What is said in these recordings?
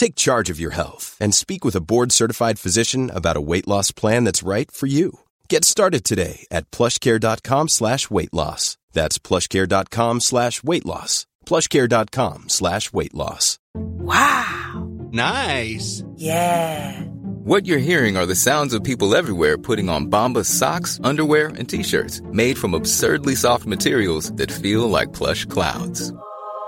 Take charge of your health and speak with a board-certified physician about a weight loss plan that's right for you. Get started today at plushcare.com slash weight loss. That's plushcare.com slash weight loss. plushcare.com slash weight loss. Wow. Nice. Yeah. What you're hearing are the sounds of people everywhere putting on Bombas socks, underwear, and t-shirts made from absurdly soft materials that feel like plush clouds.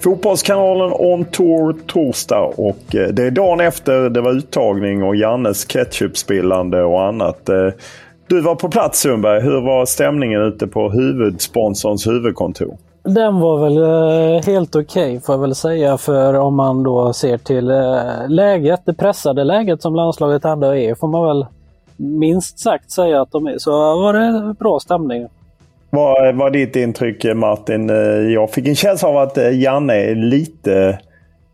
Fotbollskanalen On Tour torsdag och eh, det är dagen efter det var uttagning och Jannes ketchupspillande och annat. Eh, du var på plats Sundberg. Hur var stämningen ute på huvudsponsorns huvudkontor? Den var väl eh, helt okej okay, får jag väl säga för om man då ser till läget, det pressade läget som landslaget ändå är får man väl minst sagt säga att de är. Så var det bra stämning. Vad var ditt intryck Martin? Eh, jag fick en känsla av att eh, Janne är lite...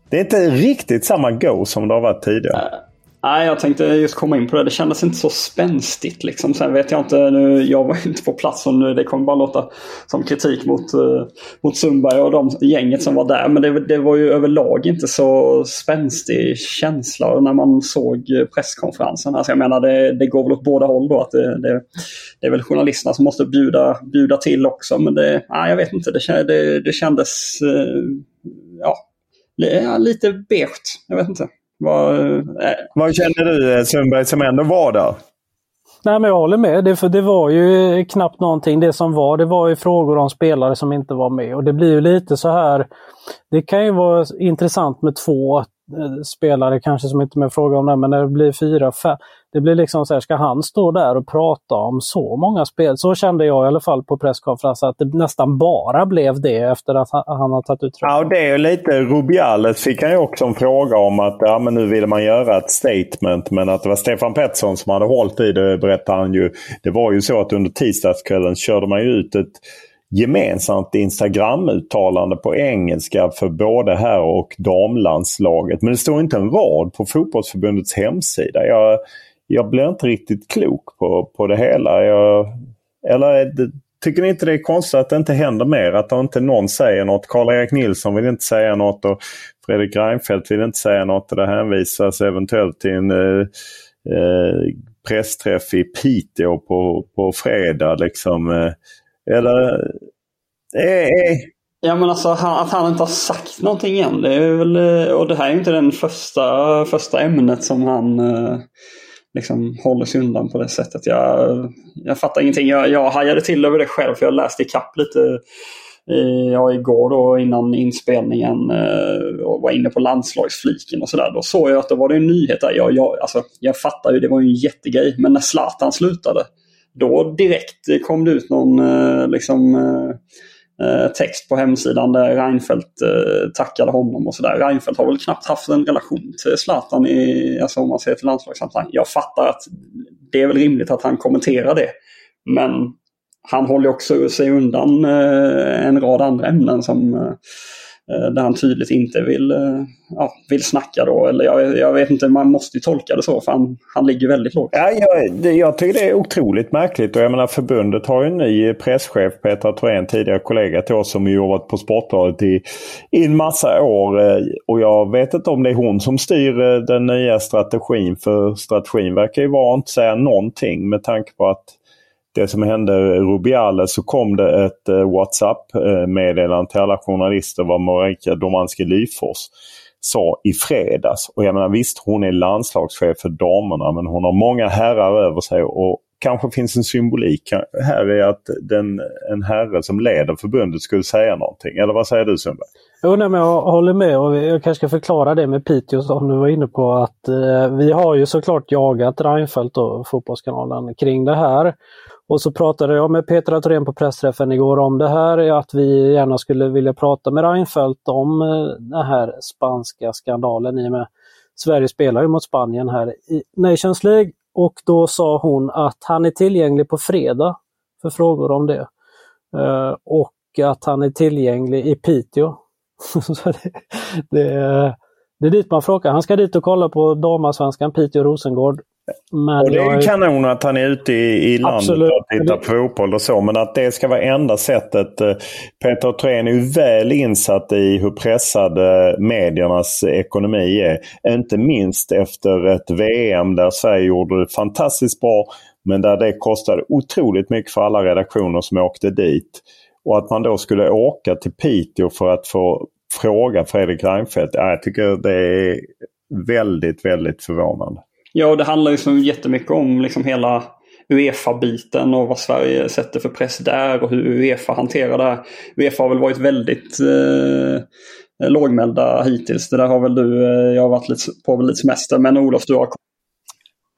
Det är inte riktigt samma go som det har varit tidigare. Eh, Nej, jag tänkte just komma in på det. Det kändes inte så spänstigt. Liksom. Sen vet jag inte, nu, jag var inte på plats och nu, det kommer bara låta som kritik mot, uh, mot Sundberg och de gänget som var där. Men det, det var ju överlag inte så spänstig känsla när man såg presskonferensen. Alltså jag menar, det, det går väl åt båda håll då. Att det, det, det är väl journalisterna som måste bjuda, bjuda till också. Men det, nej, jag vet inte, det, det, det kändes uh, ja, lite beige. Jag vet inte. Vad, äh. Vad känner du Sundberg som ändå var där? Nej, men jag håller med. Det, för det var ju knappt någonting. Det som var, det var ju frågor om spelare som inte var med. Och det blir ju lite så här. Det kan ju vara intressant med två Eh, spelare kanske som inte med fråga om det, men när det blir fyra, fem. Det blir liksom så här, ska han stå där och prata om så många spel? Så kände jag i alla fall på presskonferensen, att det nästan bara blev det efter att han har tagit ut Ja, och det är lite Rubiales fick han ju också en fråga om att ja, men nu vill man göra ett statement, men att det var Stefan Pettersson som hade hållit i det, berättade han ju. Det var ju så att under tisdagskvällen körde man ju ut ett gemensamt Instagram-uttalande på engelska för både här och damlandslaget. Men det står inte en rad på fotbollsförbundets hemsida. Jag, jag blir inte riktigt klok på, på det hela. Jag, eller eh, tycker ni inte det är konstigt att det inte händer mer? Att inte någon säger något. Karl-Erik Nilsson vill inte säga något och Fredrik Reinfeldt vill inte säga något. Och det hänvisas eventuellt till en eh, eh, pressträff i Piteå på, på fredag. Liksom, eh, eller... Eh, eh. Ja men alltså att han inte har sagt någonting än. Det är väl, eh, och det här är inte den första, första ämnet som han eh, liksom håller sig undan på det sättet. Jag, jag fattar ingenting. Jag, jag hajade till över det själv för jag läste ikapp lite ja, igår då innan inspelningen eh, och var inne på landslagsfliken och sådär. Då såg jag att det var det en nyhet där. Jag, jag, alltså, jag fattar ju, det var ju en jättegrej. Men när Zlatan slutade då direkt kom det ut någon eh, liksom, eh, Eh, text på hemsidan där Reinfeldt eh, tackade honom och sådär. Reinfeldt har väl knappt haft en relation till Zlatan i, alltså om man ser till landslagssammanhang. Jag fattar att det är väl rimligt att han kommenterar det. Men han håller också sig undan eh, en rad andra ämnen som Eh, där han tydligt inte vill, eh, ja, vill snacka då. Eller jag, jag, vet inte, man måste ju tolka det så för han, han ligger väldigt lågt. Ja, jag, jag tycker det är otroligt märkligt. Och jag menar förbundet har ju en ny presschef, Petra Thorén, tidigare kollega till oss som jobbat på Sportbladet i, i en massa år. Eh, och jag vet inte om det är hon som styr den nya strategin. För strategin verkar ju vara att inte säga någonting med tanke på att det som hände Rubiales så kom det ett eh, WhatsApp-meddelande eh, till alla journalister vad Marika Domanski Lyfors sa i fredags. Och jag menar visst, hon är landslagschef för damerna men hon har många herrar över sig och kanske finns en symbolik här i att den, en herre som leder förbundet skulle säga någonting. Eller vad säger du Sundberg? Jo, nej, men jag håller med och jag kanske ska förklara det med Piteå som du var inne på att eh, vi har ju såklart jagat Reinfeldt och Fotbollskanalen kring det här. Och så pratade jag med Petra Thorén på pressträffen igår om det här, att vi gärna skulle vilja prata med Reinfeldt om eh, den här spanska skandalen i och med Sverige spelar ju mot Spanien här i Nations League och då sa hon att han är tillgänglig på fredag för frågor om det. Eh, och att han är tillgänglig i Piteå. det, det, det, är dit man frågar. Han ska dit och kolla på damasvenskan Piteå-Rosengård men och det är ju kanon att han är ute i, i landet Absolut. och tittar på fotboll och så. Men att det ska vara enda sättet. Eh, Peter Thorén är ju väl insatt i hur pressade mediernas ekonomi är. Inte minst efter ett VM där Sverige gjorde det fantastiskt bra. Men där det kostade otroligt mycket för alla redaktioner som åkte dit. Och att man då skulle åka till Piteå för att få fråga Fredrik Reinfeldt. Jag tycker det är väldigt, väldigt förvånande. Ja, det handlar ju så jättemycket om liksom hela Uefa-biten och vad Sverige sätter för press där och hur Uefa hanterar det. här. Uefa har väl varit väldigt eh, lågmälda hittills. Det där har väl du, eh, jag har varit lite, på lite semester, men Olof du har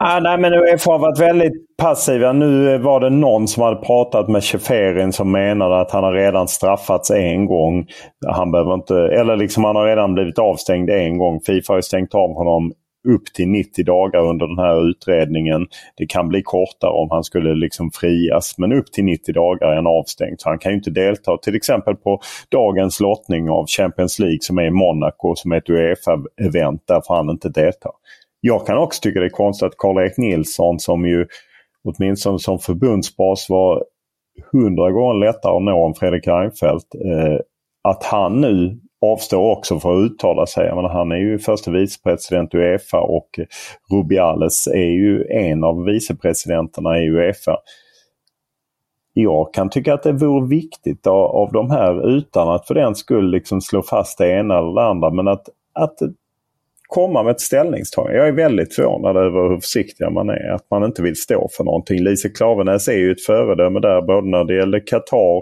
Ah, nej, men Uefa har varit väldigt passiva. Nu eh, var det någon som hade pratat med Cheferin som menade att han har redan straffats en gång. Han behöver inte, eller liksom han har redan blivit avstängd en gång. Fifa har ju stängt av honom upp till 90 dagar under den här utredningen. Det kan bli kortare om han skulle liksom frias men upp till 90 dagar är han avstängd. Så han kan ju inte delta till exempel på dagens lottning av Champions League som är i Monaco som är ett Uefa-event. Där får han inte delta. Jag kan också tycka det är konstigt att Karl-Erik Nilsson som ju åtminstone som förbundsbas var hundra gånger lättare att nå än Fredrik Reinfeldt. Eh, att han nu avstår också för att uttala sig. Men han är ju förste vicepresident i Uefa och Rubiales är ju en av vicepresidenterna i Uefa. Jag kan tycka att det vore viktigt av, av de här utan att för den skull liksom slå fast det ena eller det andra. Men att, att komma med ett ställningstagande. Jag är väldigt förvånad över hur försiktiga man är. Att man inte vill stå för någonting. Lise Klavenäs är ju ett föredöme där både när det gäller Qatar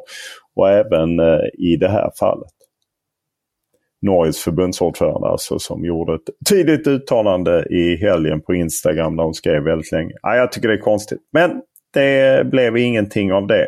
och även eh, i det här fallet. Norges förbundsordförande alltså, som gjorde ett tydligt uttalande i helgen på Instagram där hon skrev väldigt länge. Ja, jag tycker det är konstigt. Men det blev ingenting av det.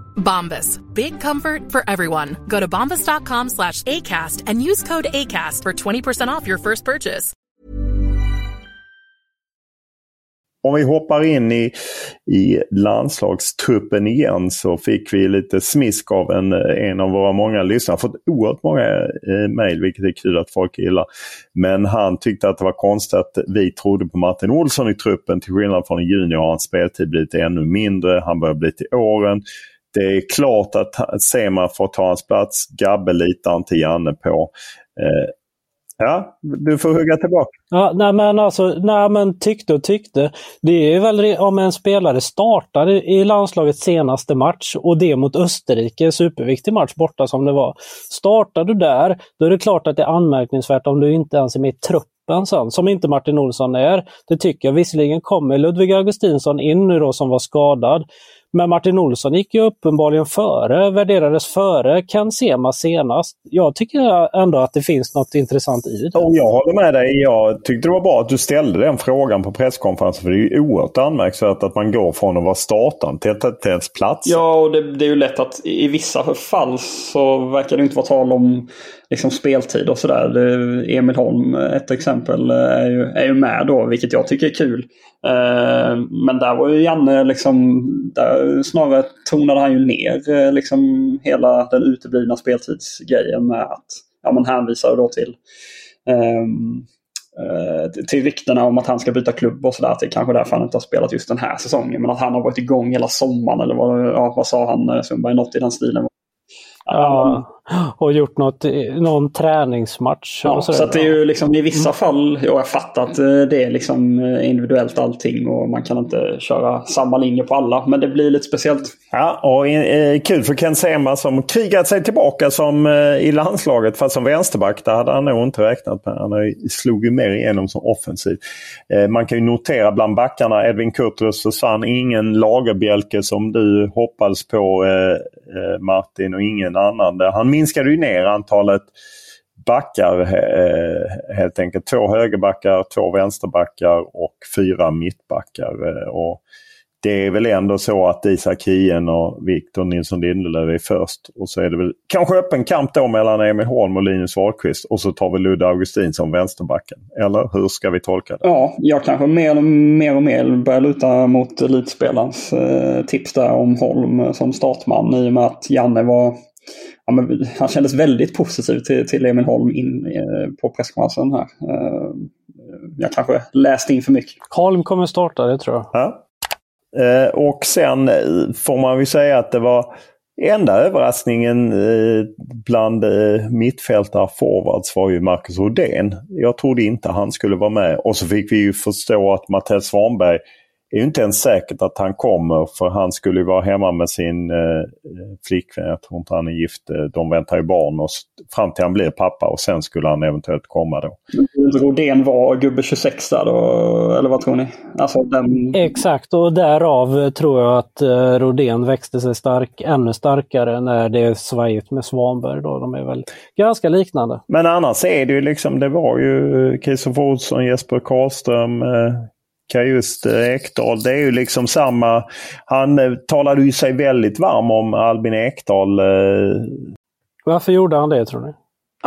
Bombas. Big comfort for everyone. Go to bombas.com slash ACAST and use code ACAST for 20% off your first purchase. om vi hoppar in i, i landslagstruppen igen så fick vi lite smisk av en, eh, en av våra många lyssnare. Fått oerhört många eh, mejl vilket är kul att folk gillar. Men han tyckte att det var konstigt att vi trodde på Martin Olsson i truppen. Till skillnad från i juni har hans speltid blivit ännu mindre. Han börjar bli till åren. Det är klart att Sema får ta hans plats. Gabbe litar inte Janne på. Eh, Ja, du får hugga tillbaka. Ja, nej men alltså, nej men tyckte och tyckte. Det är väl om en spelare startar i landslagets senaste match och det mot Österrike, superviktig match borta som det var. Startar du där, då är det klart att det är anmärkningsvärt om du inte ens är med i truppen sen, som inte Martin Olsson är. Det tycker jag. Visserligen kommer Ludvig Augustinsson in nu då som var skadad. Men Martin Olsson gick ju uppenbarligen före, värderades före Ken Sema senast. Jag tycker ändå att det finns något intressant i det. Och jag håller med dig. Jag tyckte det var bra att du ställde den frågan på presskonferensen. För det är ju oerhört anmärkningsvärt att man går från att vara startande till att ens plats. Ja, och det, det, är ju lätt att i vissa fall så verkar det inte vara tal om liksom speltid och sådär. Emil Holm, ett exempel, är ju, är ju med då, vilket jag tycker är kul. Eh, men där var ju Janne liksom, där snarare tonade han ju ner eh, liksom hela den uteblivna speltidsgrejen med att ja, man hänvisar då till um, till ryktena om att han ska byta klubb och sådär. Det är kanske därför han inte har spelat just den här säsongen. Men att han har varit igång hela sommaren eller vad, ja, vad sa han Sundberg? Något i den stilen. Ja, och gjort något, någon träningsmatch. Ja, så, så det är ju liksom i vissa fall, och jag fattar att eh, det är liksom eh, individuellt allting och man kan inte köra samma linje på alla. Men det blir lite speciellt. Ja, och eh, kul för Ken Sema som krigat sig tillbaka som eh, i landslaget fast som vänsterback. Det hade han nog inte räknat med. Han slog ju mer igenom som offensiv. Eh, man kan ju notera bland backarna Edvin Kurtulus försvann. Ingen lagerbjälke som du hoppades på eh, eh, Martin och ingen annan. Han minskade ju ner antalet backar eh, helt enkelt. Två högerbackar, två vänsterbackar och fyra mittbackar. Eh, och det är väl ändå så att Isak Hien och Victor Nilsson Lindelöf är först. Och så är det väl kanske öppen kamp då mellan Emil Holm och Linus Wahlqvist. Och så tar vi Ludde Augustin som vänsterbacken. Eller hur ska vi tolka det? Ja, jag kanske mer, mer och mer börjar luta mot elitspelarens eh, tips där om Holm som startman i och med att Janne var Ja, men han kändes väldigt positiv till, till Emil Holm in, eh, på presskonferensen här. Eh, jag kanske läste in för mycket. Holm kommer starta, det tror jag. Ja. Eh, och sen eh, får man väl säga att det var enda överraskningen eh, bland mittfältare forwards var ju Marcus Rodén. Jag trodde inte han skulle vara med. Och så fick vi ju förstå att Mattias Svanberg är ju inte ens säkert att han kommer för han skulle ju vara hemma med sin eh, flickvän. Jag tror inte han är gift. De väntar ju barn och fram till han blir pappa och sen skulle han eventuellt komma då. Rodén var gubbe 26 där då, eller vad tror ni? Alltså den... Exakt och därav tror jag att eh, Rodén växte sig stark, ännu starkare när det är svajigt med Svanberg. Då. De är väl ganska liknande. Men annars är det ju liksom, det var ju Kristoffer Olsson, Jesper Karlström, eh, just Ekdal. Det är ju liksom samma. Han eh, talade ju sig väldigt varm om Albin Ekdal. Eh. Varför gjorde han det tror ni?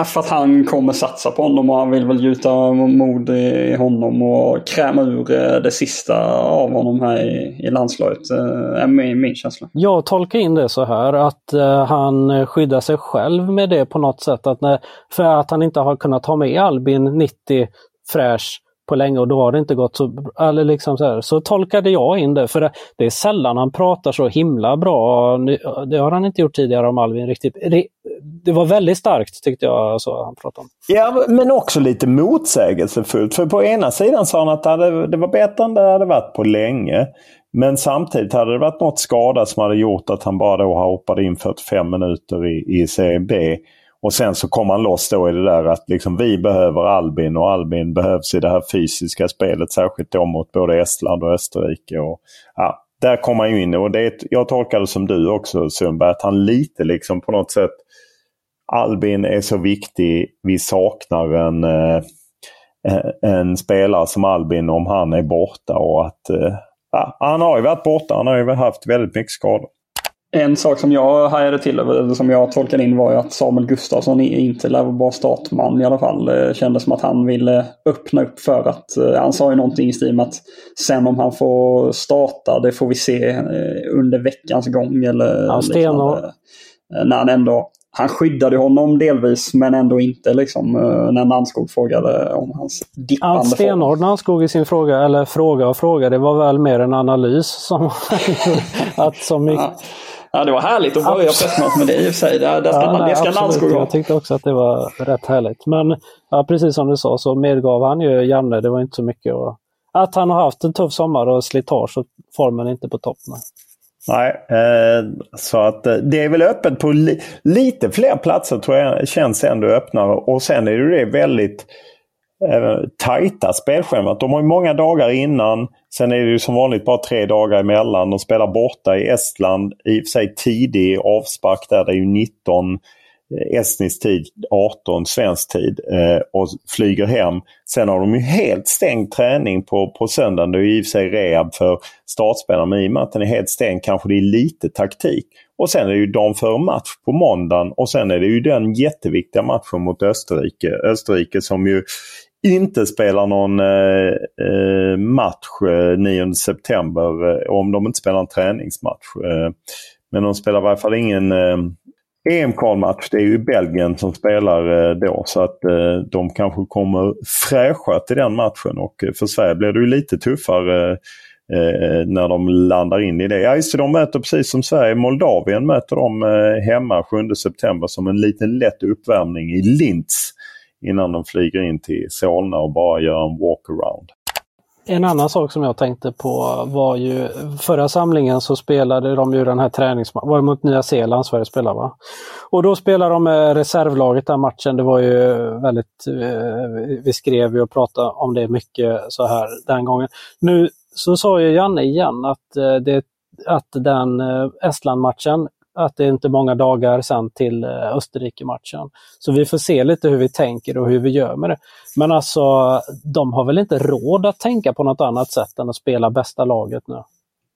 För att han kommer satsa på honom och han vill väl gjuta mod i honom och kräma ur eh, det sista av honom här i, landslaget. är min, min känsla. Jag tolkar in det så här att han skyddar sig själv med det på något sätt. Att när, för att han inte har kunnat ha med Albin 90 fräsch på länge och då har det inte gått så eller liksom så, här. så tolkade jag in det. För det, det, är sällan han pratar så himla bra. Det har han inte gjort tidigare om Alvin riktigt. Det, det var väldigt starkt tyckte jag alltså, han pratade om. Ja, men också lite motsägelsefullt. För på ena sidan sa han att det, hade, det var bättre än det hade varit på länge. Men samtidigt hade det varit något skada som hade gjort att han bara då hoppade in 45 minuter i, i Serie B. Och sen så kom han loss då i det där att liksom vi behöver Albin och Albin behövs i det här fysiska spelet. Särskilt då mot både Estland och Österrike. Och, ja, där kom han ju in och det, jag tolkar det som du också Sundberg, att han lite liksom på något sätt Albin är så viktig. Vi saknar en, eh, eh, en spelare som Albin om han är borta. och att eh, ja, Han har ju varit borta. Han har ju haft väldigt mycket skador. En sak som jag hajade till över, som jag tolkade in var ju att Samuel Gustafsson inte lär vara startman i alla fall. Det kändes som att han ville öppna upp för att, eh, han sa ju någonting i stil med att sen om han får starta, det får vi se eh, under veckans gång eller ja, liknande. Eh, när han ändå han skyddade honom delvis men ändå inte liksom när Nannskog frågade om hans dippande Allt stenhård Nannskog i sin fråga, eller fråga och fråga, det var väl mer en analys som att mycket, ja. Ja, det var härligt att börja pressmötet med det i och för sig. Det, det ska, ja, nej, det ska Landskog ha. Jag tyckte också att det var rätt härligt. Men ja, precis som du sa så medgav han ju Janne, det var inte så mycket att... Att han har haft en tuff sommar och slitage och formen inte på topp. Nej, eh, så att eh, det är väl öppet på li lite fler platser tror jag känns ändå öppnare. Och sen är det väldigt eh, tajta spelschemat. De har ju många dagar innan. Sen är det ju som vanligt bara tre dagar emellan. De spelar borta i Estland. I och för sig tidig avspark där. Det är ju 19 eh, estnisk tid, 18 svensk tid eh, och flyger hem. Sen har de ju helt stängd träning på, på söndagen. Det är ju i och för sig rehab för startspelarna men i och med att den är helt stängd kanske det är lite taktik. Och sen är det ju dagen före match på måndagen och sen är det ju den jätteviktiga matchen mot Österrike. Österrike som ju inte spelar någon eh, eh match eh, 9 september eh, om de inte spelar en träningsmatch. Men de spelar i varje fall ingen EM-kvalmatch. Det är ju Belgien som spelar då så att de kanske kommer fräscha till den matchen och för Sverige blir det ju lite tuffare när de landar in i det. Ja, just de möter precis som Sverige, Moldavien möter de hemma 7 september som en liten lätt uppvärmning i Linz innan de flyger in till Solna och bara gör en walkaround. En annan sak som jag tänkte på var ju förra samlingen så spelade de ju den här träningsmatchen, var det mot Nya Zeeland Sverige spelade va? Och då spelade de med reservlaget den matchen. Det var ju väldigt, eh, vi skrev ju och pratade om det mycket så här den gången. Nu så sa ju Janne igen att, eh, det, att den Estland-matchen att det är inte många dagar sen till eh, Österrike-matchen. Så vi får se lite hur vi tänker och hur vi gör med det. Men alltså, de har väl inte råd att tänka på något annat sätt än att spela bästa laget nu?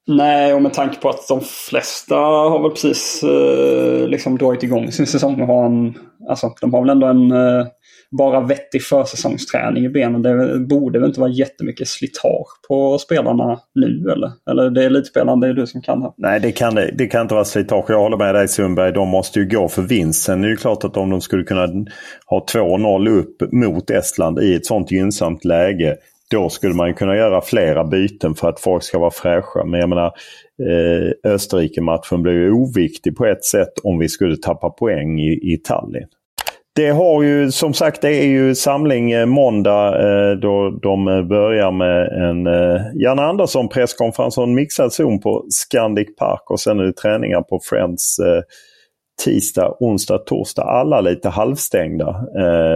Nej, och med tanke på att de flesta har väl precis eh, liksom dragit igång sin säsong. Och har en, alltså, de har väl ändå en eh, bara vettig försäsongsträning i benen. Det borde väl inte vara jättemycket slitage på spelarna nu eller? Eller det är elitspelarna, det är du som kan det. Nej, det kan, det kan inte vara slitage. Jag håller med dig Sundberg. De måste ju gå för vinst. Sen är det ju klart att om de skulle kunna ha 2-0 upp mot Estland i ett sånt gynnsamt läge då skulle man kunna göra flera byten för att folk ska vara fräscha. Men jag menar eh, Österrike-matchen blev ju oviktig på ett sätt om vi skulle tappa poäng i, i Tallinn. Det har ju som sagt det är ju samling eh, måndag eh, då de eh, börjar med en Janne Andersson presskonferens och en mixad zon på Scandic Park och sen är det träningar på Friends tisdag, onsdag, torsdag. Alla lite halvstängda.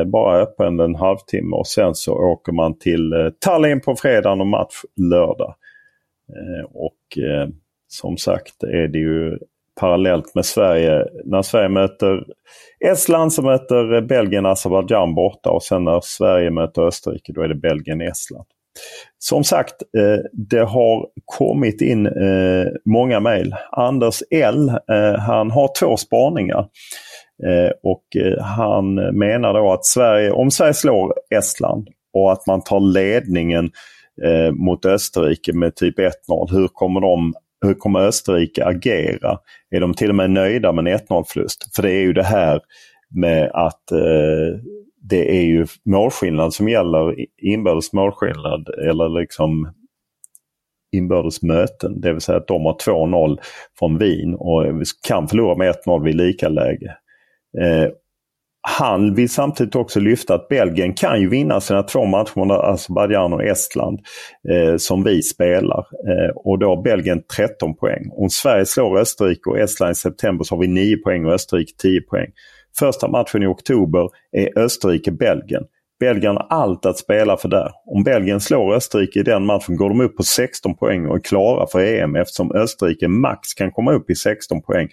bara öppen en halvtimme och sen så åker man till Tallinn på fredagen och match lördag. och som sagt är det ju parallellt med Sverige. När Sverige möter Estland så möter Belgien Azerbajdzjan borta och sen när Sverige möter Österrike då är det Belgien-Estland. Som sagt, eh, det har kommit in eh, många mejl. Anders L, eh, han har två spaningar. Och han menar då att Sverige, om Sverige slår Estland och att man tar ledningen mot Österrike med typ 1-0, hur kommer de hur kommer Österrike agera? Är de till och med nöjda med en 1-0-förlust? För det är ju det här med att eh, det är ju målskillnad som gäller, inbördes målskillnad eller liksom inbördes möten. Det vill säga att de har 2-0 från Wien och kan förlora med 1-0 vid lika läge. Eh, han vill samtidigt också lyfta att Belgien kan ju vinna sina två matcher mot Azerbajdzjan och Estland eh, som vi spelar. Eh, och då har Belgien 13 poäng. Om Sverige slår Österrike och Estland i september så har vi 9 poäng och Österrike 10 poäng. Första matchen i oktober är Österrike-Belgien. Belgien har allt att spela för där. Om Belgien slår Österrike i den matchen går de upp på 16 poäng och är klara för EM eftersom Österrike max kan komma upp i 16 poäng.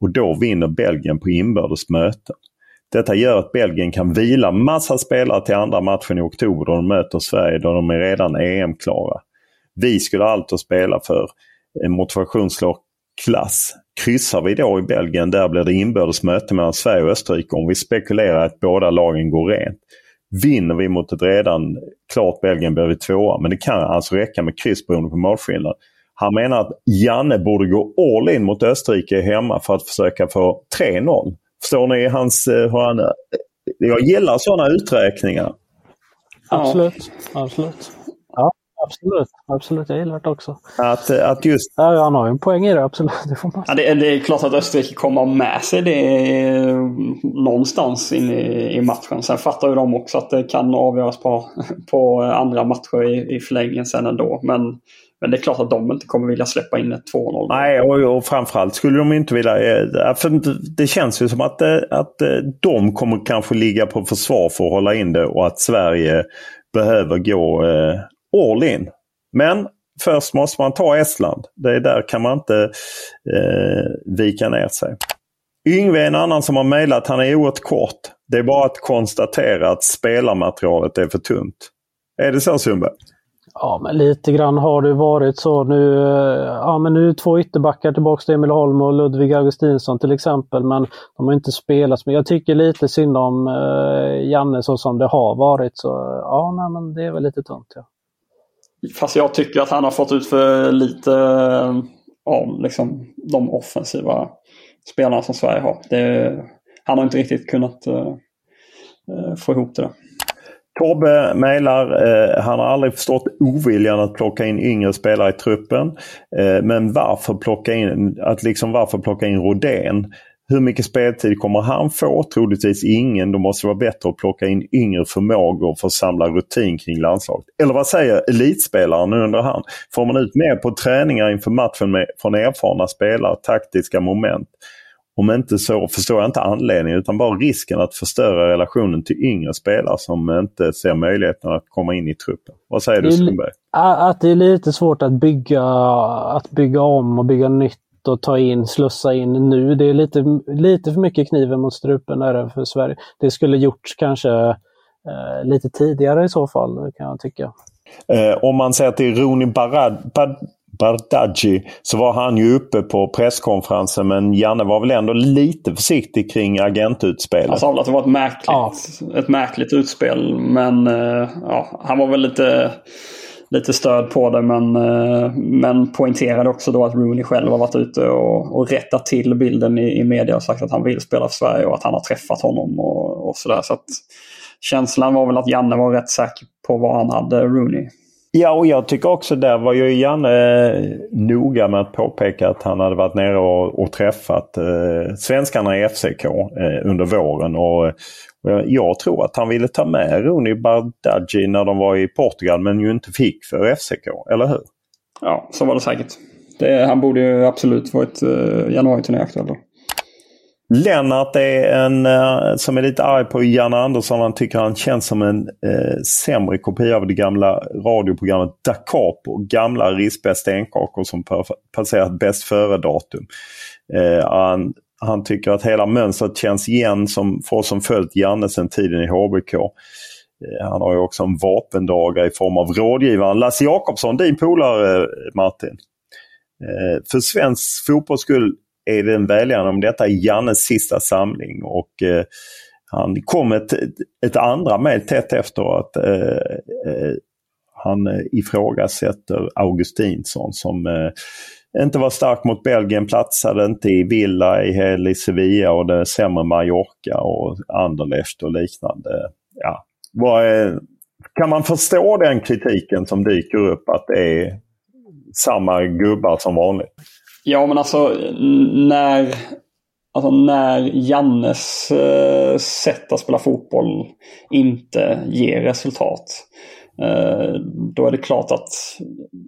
Och då vinner Belgien på inbördes möten. Detta gör att Belgien kan vila massa spelare till andra matchen i oktober då de möter Sverige då de är redan EM-klara. Vi skulle ha allt att spela för. En motivationsslag klass. Kryssar vi då i Belgien, där blir det inbördes möte mellan Sverige och Österrike. Om vi spekulerar att båda lagen går rent. Vinner vi mot ett redan klart Belgien blir vi tvåa. Men det kan alltså räcka med kryss beroende på målskillnad. Han menar att Janne borde gå all in mot Österrike hemma för att försöka få 3-0. Förstår ni hans, eh, hur han... Jag gillar sådana uträkningar. Absolut. Absolut. Ja, absolut. Absolut, jag gillar det också. Att, att just... Ja, han har ju en poäng i det, absolut. Det, får man ja, det, det är klart att Österrike kommer med sig det någonstans in i, i matchen. Sen fattar ju de också att det kan avgöras på, på andra matcher i, i förlängningen sen ändå. Men men det är klart att de inte kommer vilja släppa in ett 2-0. Nej, och, och framförallt skulle de inte vilja... Eh, för det känns ju som att, eh, att eh, de kommer kanske ligga på försvar för att hålla in det och att Sverige behöver gå all in. Men först måste man ta Estland. Det är där kan man inte eh, vika ner sig. Yngve är en annan som har mejlat. Han är oerhört kort. Det är bara att konstatera att spelarmaterialet är för tunt. Är det så Sundberg? Ja, men lite grann har det varit så nu. Eh, ja, men nu är två ytterbackar tillbaka till Emil Holm och Ludvig Augustinsson till exempel, men de har inte spelat. Men jag tycker lite synd om eh, Janne så som det har varit. Så ja, nej, men det är väl lite tunt. Ja. Fast jag tycker att han har fått ut för lite av liksom, de offensiva spelarna som Sverige har. Det, han har inte riktigt kunnat uh, få ihop det. Där. Tobbe mejlar, eh, han har aldrig förstått oviljan att plocka in yngre spelare i truppen. Eh, men varför plocka in, att liksom varför plocka in Rodén? Hur mycket speltid kommer han få? Troligtvis ingen. Då måste det vara bättre att plocka in yngre förmågor för att samla rutin kring landslaget. Eller vad säger elitspelaren undrar han. Får man ut mer på träningar inför matchen med, från erfarna spelare, taktiska moment? Om inte så förstår jag inte anledningen utan bara risken att förstöra relationen till yngre spelare som inte ser möjligheten att komma in i truppen. Vad säger du Sundberg? Att det är lite svårt att bygga, att bygga om och bygga nytt och ta in, slussa in nu. Det är lite, lite för mycket kniven mot strupen det för Sverige. Det skulle gjorts kanske eh, lite tidigare i så fall kan jag tycka. Eh, om man säger till Roni Barad, Bad, Bardghji så var han ju uppe på presskonferensen men Janne var väl ändå lite försiktig kring agentutspelet. Han sa väl att det var ett märkligt, ja. ett märkligt utspel men uh, ja, han var väl lite, lite stöd på det men, eh, men poängterade också då att Rooney själv har varit ute och, och rättat till bilden i, i media och sagt att han vill spela för Sverige och att han har träffat honom och, och sådär. Så att känslan var väl att Janne var rätt säker på vad han hade Rooney. Ja, och jag tycker också där var ju Janne eh, noga med att påpeka att han hade varit nere och, och träffat eh, svenskarna i FCK eh, under våren. Och, eh, jag tror att han ville ta med Rooney Bardghji när de var i Portugal men ju inte fick för FCK, eller hur? Ja, så var det säkert. Det, han borde ju absolut varit eh, januari-turné aktuell då. Lennart är en uh, som är lite arg på Janne Andersson. Han tycker han känns som en uh, sämre kopia av det gamla radioprogrammet Da Capo. Gamla rispiga stenkakor som passerat bäst före-datum. Uh, han, han tycker att hela mönstret känns igen som, för oss som följt Janne sedan tiden i HBK. Eh, han har ju också en vapendragare i form av rådgivaren Lasse Jakobsson, din polare eh, Martin. Eh, för svensk fotbolls skull är det en vädjan om detta är Jannes sista samling. Och han kom ett, ett andra mejl tätt efter att han ifrågasätter Augustinsson som eh, inte var stark mot Belgien, platsade inte i Villa, i hel i Sevilla och det sämre Mallorca och Anderlecht och liknande. Ja, är, kan man förstå den kritiken som dyker upp att det är samma gubbar som vanligt? Ja, men alltså när, alltså, när Jannes eh, sätt att spela fotboll inte ger resultat. Eh, då är det klart att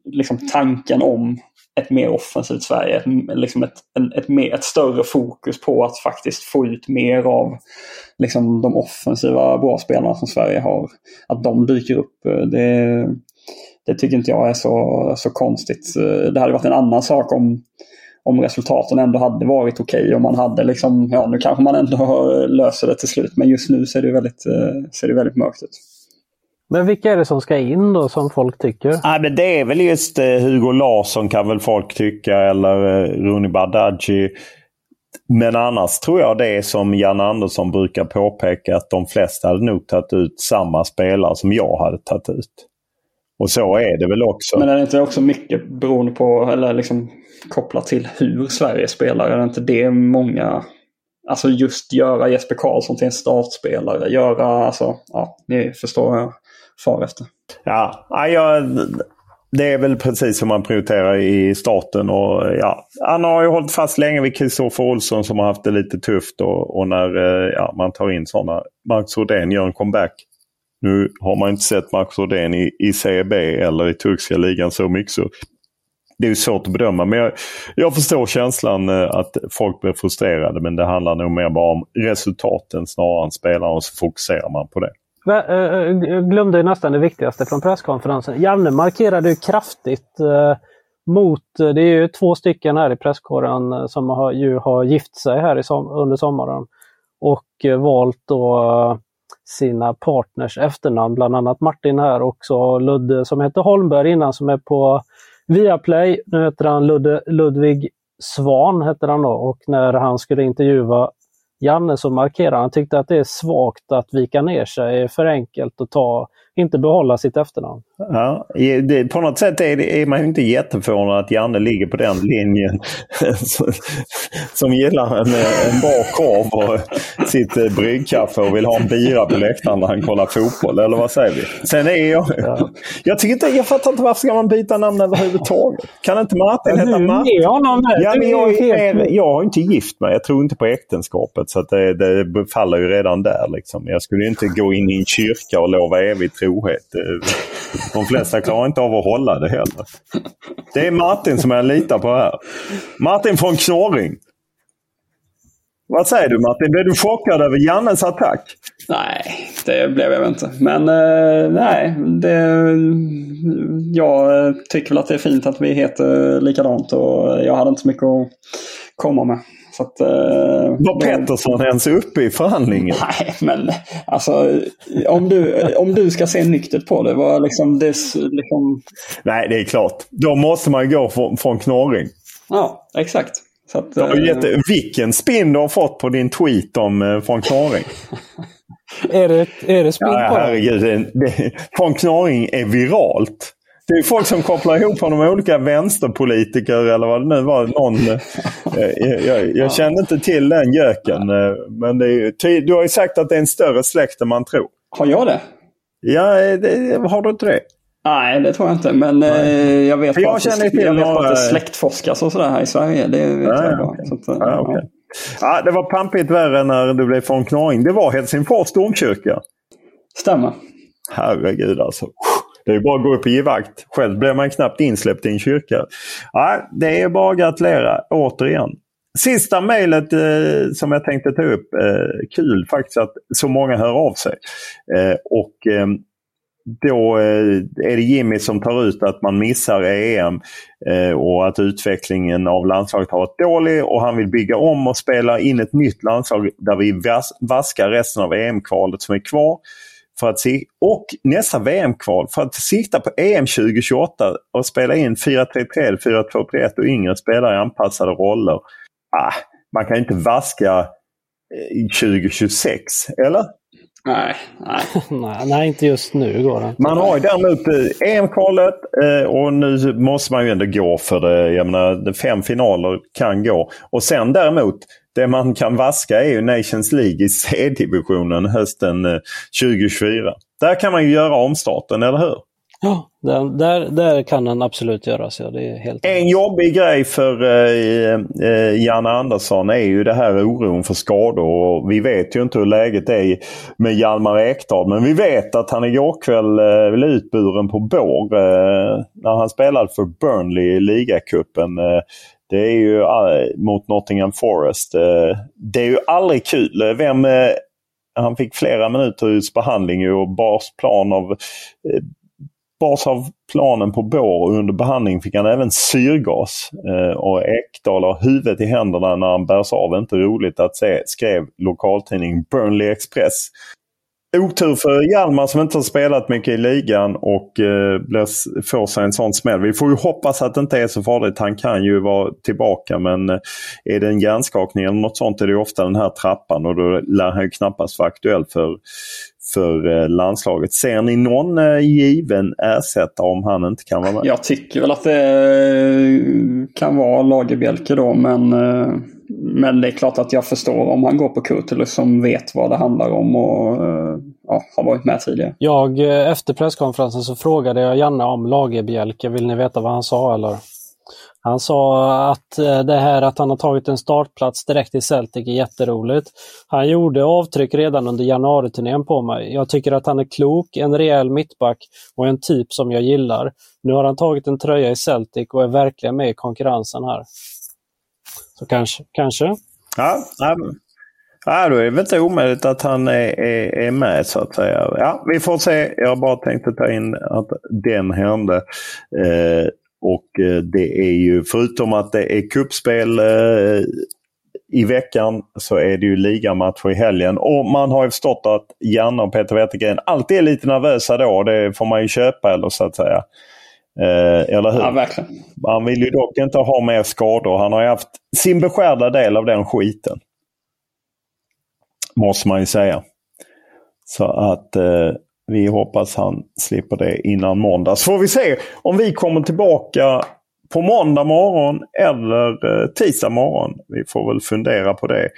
liksom, tanken om ett mer offensivt Sverige, ett, liksom ett, ett, ett, mer, ett större fokus på att faktiskt få ut mer av liksom, de offensiva bra spelarna som Sverige har. Att de dyker upp. Eh, det, det tycker inte jag är så, så konstigt. Eh, det hade varit en annan sak om, om resultaten ändå hade varit okej okay och man hade liksom, ja nu kanske man ändå löser det till slut men just nu ser det väldigt, eh, ser det väldigt mörkt ut. Men vilka är det som ska in då som folk tycker? Ja, men det är väl just eh, Hugo Larsson kan väl folk tycka eller eh, Rooney Badaji. Men annars tror jag det är som Jan Andersson brukar påpeka att de flesta hade nog tagit ut samma spelare som jag hade tagit ut. Och så är det väl också. Men är det inte också mycket beroende på, eller liksom kopplat till hur Sverige spelar? Är det inte det många Alltså just göra Jesper Karlsson till en startspelare. Göra, alltså, ja, ni förstår far efter. Ja, jag, det är väl precis som man prioriterar i starten. Och, ja, han har ju hållit fast länge vid Kristoffer Olsson som har haft det lite tufft. Och, och när eh, ja, man tar in sådana. Marcus Rodén gör en comeback. Nu har man inte sett Marcus Rodén i, i CB eller i turkiska ligan så mycket. Så det är svårt att bedöma. Men jag, jag förstår känslan eh, att folk blir frustrerade. Men det handlar nog mer bara om resultaten snarare än spelarna och så fokuserar man på det. Eh, eh, jag glömde nästan det viktigaste från presskonferensen. Janne markerade ju kraftigt eh, mot, det är ju två stycken här i presskåren som har, ju har gift sig här i som, under sommaren. Och valt då sina partners efternamn, bland annat Martin här också Ludde som hette Holmberg innan som är på Viaplay. Nu heter han Ludde, Ludvig Svan heter han då och när han skulle intervjua Janne så markerade han tyckte att det är svagt att vika ner sig för enkelt och ta inte behålla sitt efternamn. Ja, det, på något sätt är, det, är man inte jätteförvånad att Janne ligger på den linjen. som gillar en, en bra korv och sitt eh, bryggkaffe och vill ha en bira på läktaren när han kollar fotboll. Eller vad säger vi? Sen är jag... Ja. Jag, tycker inte, jag fattar inte varför ska man byta namn överhuvudtaget? Kan inte Martin heta Martin? Honom ja, men jag, är, jag har inte gift mig. Jag tror inte på äktenskapet. Så det, det faller ju redan där. Liksom. Jag skulle inte gå in i en kyrka och lova evig trohet. Eh, de flesta klarar inte av att hålla det heller. Det är Martin som jag litar på här. Martin från Knorring. Vad säger du Martin? Blev du chockad över Jannes attack? Nej, det blev jag inte. Men eh, nej, det, jag eh, tycker väl att det är fint att vi heter likadant och jag hade inte så mycket att komma med. Så att, eh, var Pettersson då... ens uppe i förhandlingen? Nej, men alltså om du, om du ska se nyktert på det. Var liksom, det liksom... Nej, det är klart. Då måste man gå från, från knorring. Ja, exakt. Så att, du har gett, eh... Vilken spin du har fått på din tweet om eh, från knorring. är, det, är det spin ja, på herregud, det? Det, från knorring är viralt. Det är folk som kopplar ihop honom med olika vänsterpolitiker eller vad det nu var. Någon, eh, jag, jag kände inte till den göken. Eh, men är, du har ju sagt att det är en större släkt än man tror. Har jag det? Ja, det, har du inte det? Nej, det tror jag inte. Men eh, jag vet bara att, det, jag vet att det släktforskas och sådär här i Sverige. Det vet ja, jag bara. Så att, ja, okay. ja, det var pampigt värre när du blev från Knaring. Det var Helsingfors domkyrka. Stämmer. Herregud alltså. Det är bara att gå upp och givakt. Själv blir man knappt insläppt i en kyrka. Ja, det är bara att gratulera återigen. Sista mejlet eh, som jag tänkte ta upp. Eh, kul faktiskt att så många hör av sig. Eh, och eh, då eh, är det Jimmy som tar ut att man missar EM eh, och att utvecklingen av landslaget har varit dålig och han vill bygga om och spela in ett nytt landslag där vi vaskar resten av EM-kvalet som är kvar för att se, och nästa VM-kval för att sikta på EM 2028 och spela in 4-3-3 4-2-3-1 och yngre spelare i anpassade roller. Ah, man kan inte vaska 2026, eh, eller? Nej, nej. nej, inte just nu går det inte. Man har ju däremot eh, EM-kvalet eh, och nu måste man ju ändå gå för det. Jag menar, fem finaler kan gå. Och sen däremot det man kan vaska är ju Nations League i C-divisionen hösten 2024. Eh, där kan man ju göra omstarten, eller hur? Ja, där, där, där kan den absolut göras. Ja, det är helt en jobbig grej för eh, eh, Janne Andersson är ju det här oron för skador. Och vi vet ju inte hur läget är med Hjalmar Ekdal. Men vi vet att han igår kväll eh, blev utburen på bår eh, när han spelade för Burnley i ligacupen. Det är ju eh, mot Nottingham Forest. Eh, det är ju aldrig kul. Eh, vem, han fick flera minuters behandling och bars plan av bars av planen på bår och under behandling fick han även syrgas. och Ekdal har huvudet i händerna när han bärs av. Inte roligt att se, skrev lokaltidningen Burnley Express. Otur för Hjalmar som inte har spelat mycket i ligan och eh, blir, får sig en sån smäll. Vi får ju hoppas att det inte är så farligt. Han kan ju vara tillbaka men eh, är det en hjärnskakning eller något sånt är det ofta den här trappan och då lär han ju knappast vara aktuell för, för eh, landslaget. Ser ni någon eh, given ersättare om han inte kan vara med? Jag tycker väl att det eh, kan vara Lagerbielke då men eh, men det är klart att jag förstår om han går på Kurtulus som vet vad det handlar om och eh, ja, har varit med tidigare. Jag, eh, efter presskonferensen så frågade jag Janne om Lagerbielke. Vill ni veta vad han sa eller? Han sa att eh, det här att han har tagit en startplats direkt i Celtic är jätteroligt. Han gjorde avtryck redan under januariturnén på mig. Jag tycker att han är klok, en rejäl mittback och en typ som jag gillar. Nu har han tagit en tröja i Celtic och är verkligen med i konkurrensen här. Så kanske. kanske. Ja, ja, ja, då är det väl inte omöjligt att han är, är, är, med så att säga. Ja, vi får se. Jag bara tänkte ta in att den hände. Eh, och eh, det är ju förutom att det är kuppspel eh, i veckan så är det ju ligamatch i helgen. Och man har ju förstått att Janne och Peter Wettergren alltid är lite nervösa då. Det får man ju köpa eller så att säga. Eh, eller hur? Ja, verkligen. Han vill ju dock inte ha mer skador. Han har ju haft sin beskärda del av den skiten. Måste man ju säga. Så att eh, vi hoppas han slipper det innan måndag. Så får vi se om vi kommer tillbaka på måndag morgon eller eh, tisdag morgon. Vi får väl fundera på det.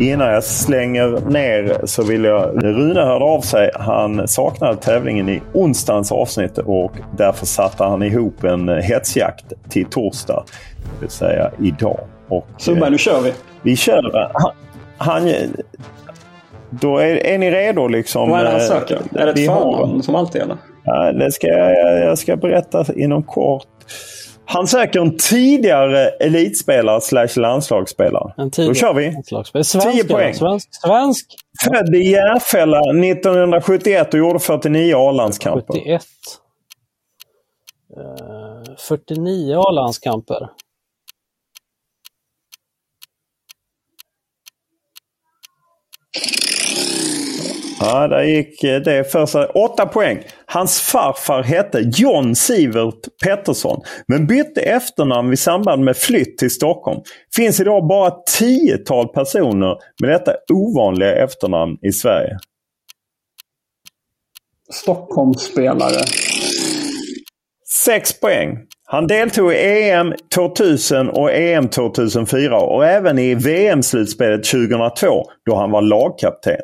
Innan jag slänger ner så vill jag... Rune hörde av sig. Han saknade tävlingen i onsdagens avsnitt och därför satte han ihop en hetsjakt till torsdag. Det vill säga idag. Och, Sundberg, nu kör vi! Vi kör. Han, han, då är, är ni redo liksom? Vad är det han söker? Är det ett förnamn som alltid eller? Ja, det ska jag, jag ska berätta inom kort. Han söker en tidigare elitspelare slash landslagsspelare. Då kör vi. Svensk, 10 poäng. Svensk. Svensk. Född i Järfälla 1971 och gjorde 49 A-landskamper. 71. Eh, 49 A-landskamper. Ja, där gick eh, det för sig. Åtta poäng. Hans farfar hette John Sivert Pettersson men bytte efternamn i samband med flytt till Stockholm. Finns idag bara tiotal personer med detta ovanliga efternamn i Sverige. Stockholmsspelare. Sex poäng. Han deltog i EM 2000 och EM 2004 och även i VM-slutspelet 2002 då han var lagkapten.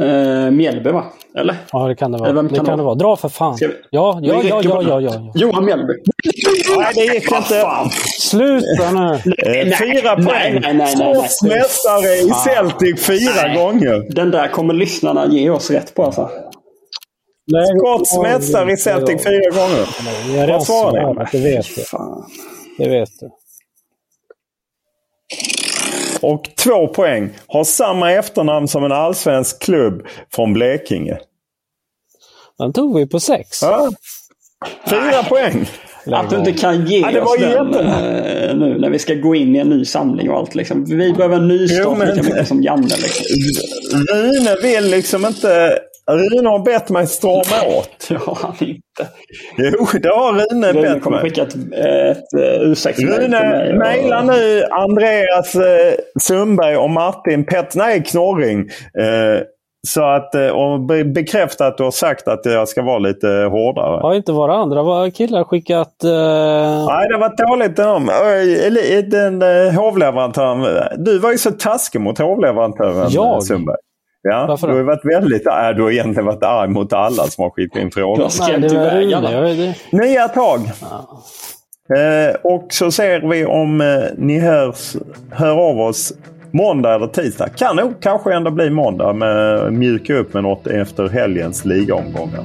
Eh, Mjällby va? Eller? Ja, det kan det vara. Vem det kan kan det vara. Dra för fan. Vi- Ja, ja, ja, ja, ja, ja. Johan Mjällby. Nej, det gick inte. Sluta nu! Fyra nej, poäng. nej, nej, nej, nej. Trots mästare i Celtic fyra Nej. gånger. Den där kommer lyssnarna ge oss rätt på alltså. Nej, Trots mästare i Celtic fyra gånger. Vad svarar ni? det vet du. Det vet du. Och två poäng. Har samma efternamn som en allsvensk klubb från Blekinge. Den tog vi på sex. Ja. Fyra poäng. Att du inte kan ge Ja, det var oss den eh, nu när vi ska gå in i en ny samling och allt. Liksom. Vi behöver en ny Jo, start men- lika mycket som Janne. Liksom. Rune vill liksom inte... Rune har bett mig strama åt. Det har han inte. Jo, det har Rune Rune bett kommer mig. skicka ett, ett, ett ursäktsmejl till Rune, mig. och- mejla nu Andreas eh, Sundberg och Martin Pett, nej, Knorring. Eh, så att, eh, och be- bekräfta att du har sagt att jag ska vara lite hårdare. Har inte våra andra var- killar skickat... eh, Nej, det var dåligt de. Eller Den eh, hovleverantören. Du var ju så taskig mot hovleverantören Jag? Sundberg. Ja, Varför du då? har varit väldigt arg. Du har egentligen varit arg mot alla som har skickat in frågor. Jag har skrämt iväg alla. Nya tag. Eh, och så ser vi om eh, ni hörs, hör av oss måndag eller tisdag. Kan nog kanske ändå bli måndag med mjuka upp med något efter helgens ligaomgångar.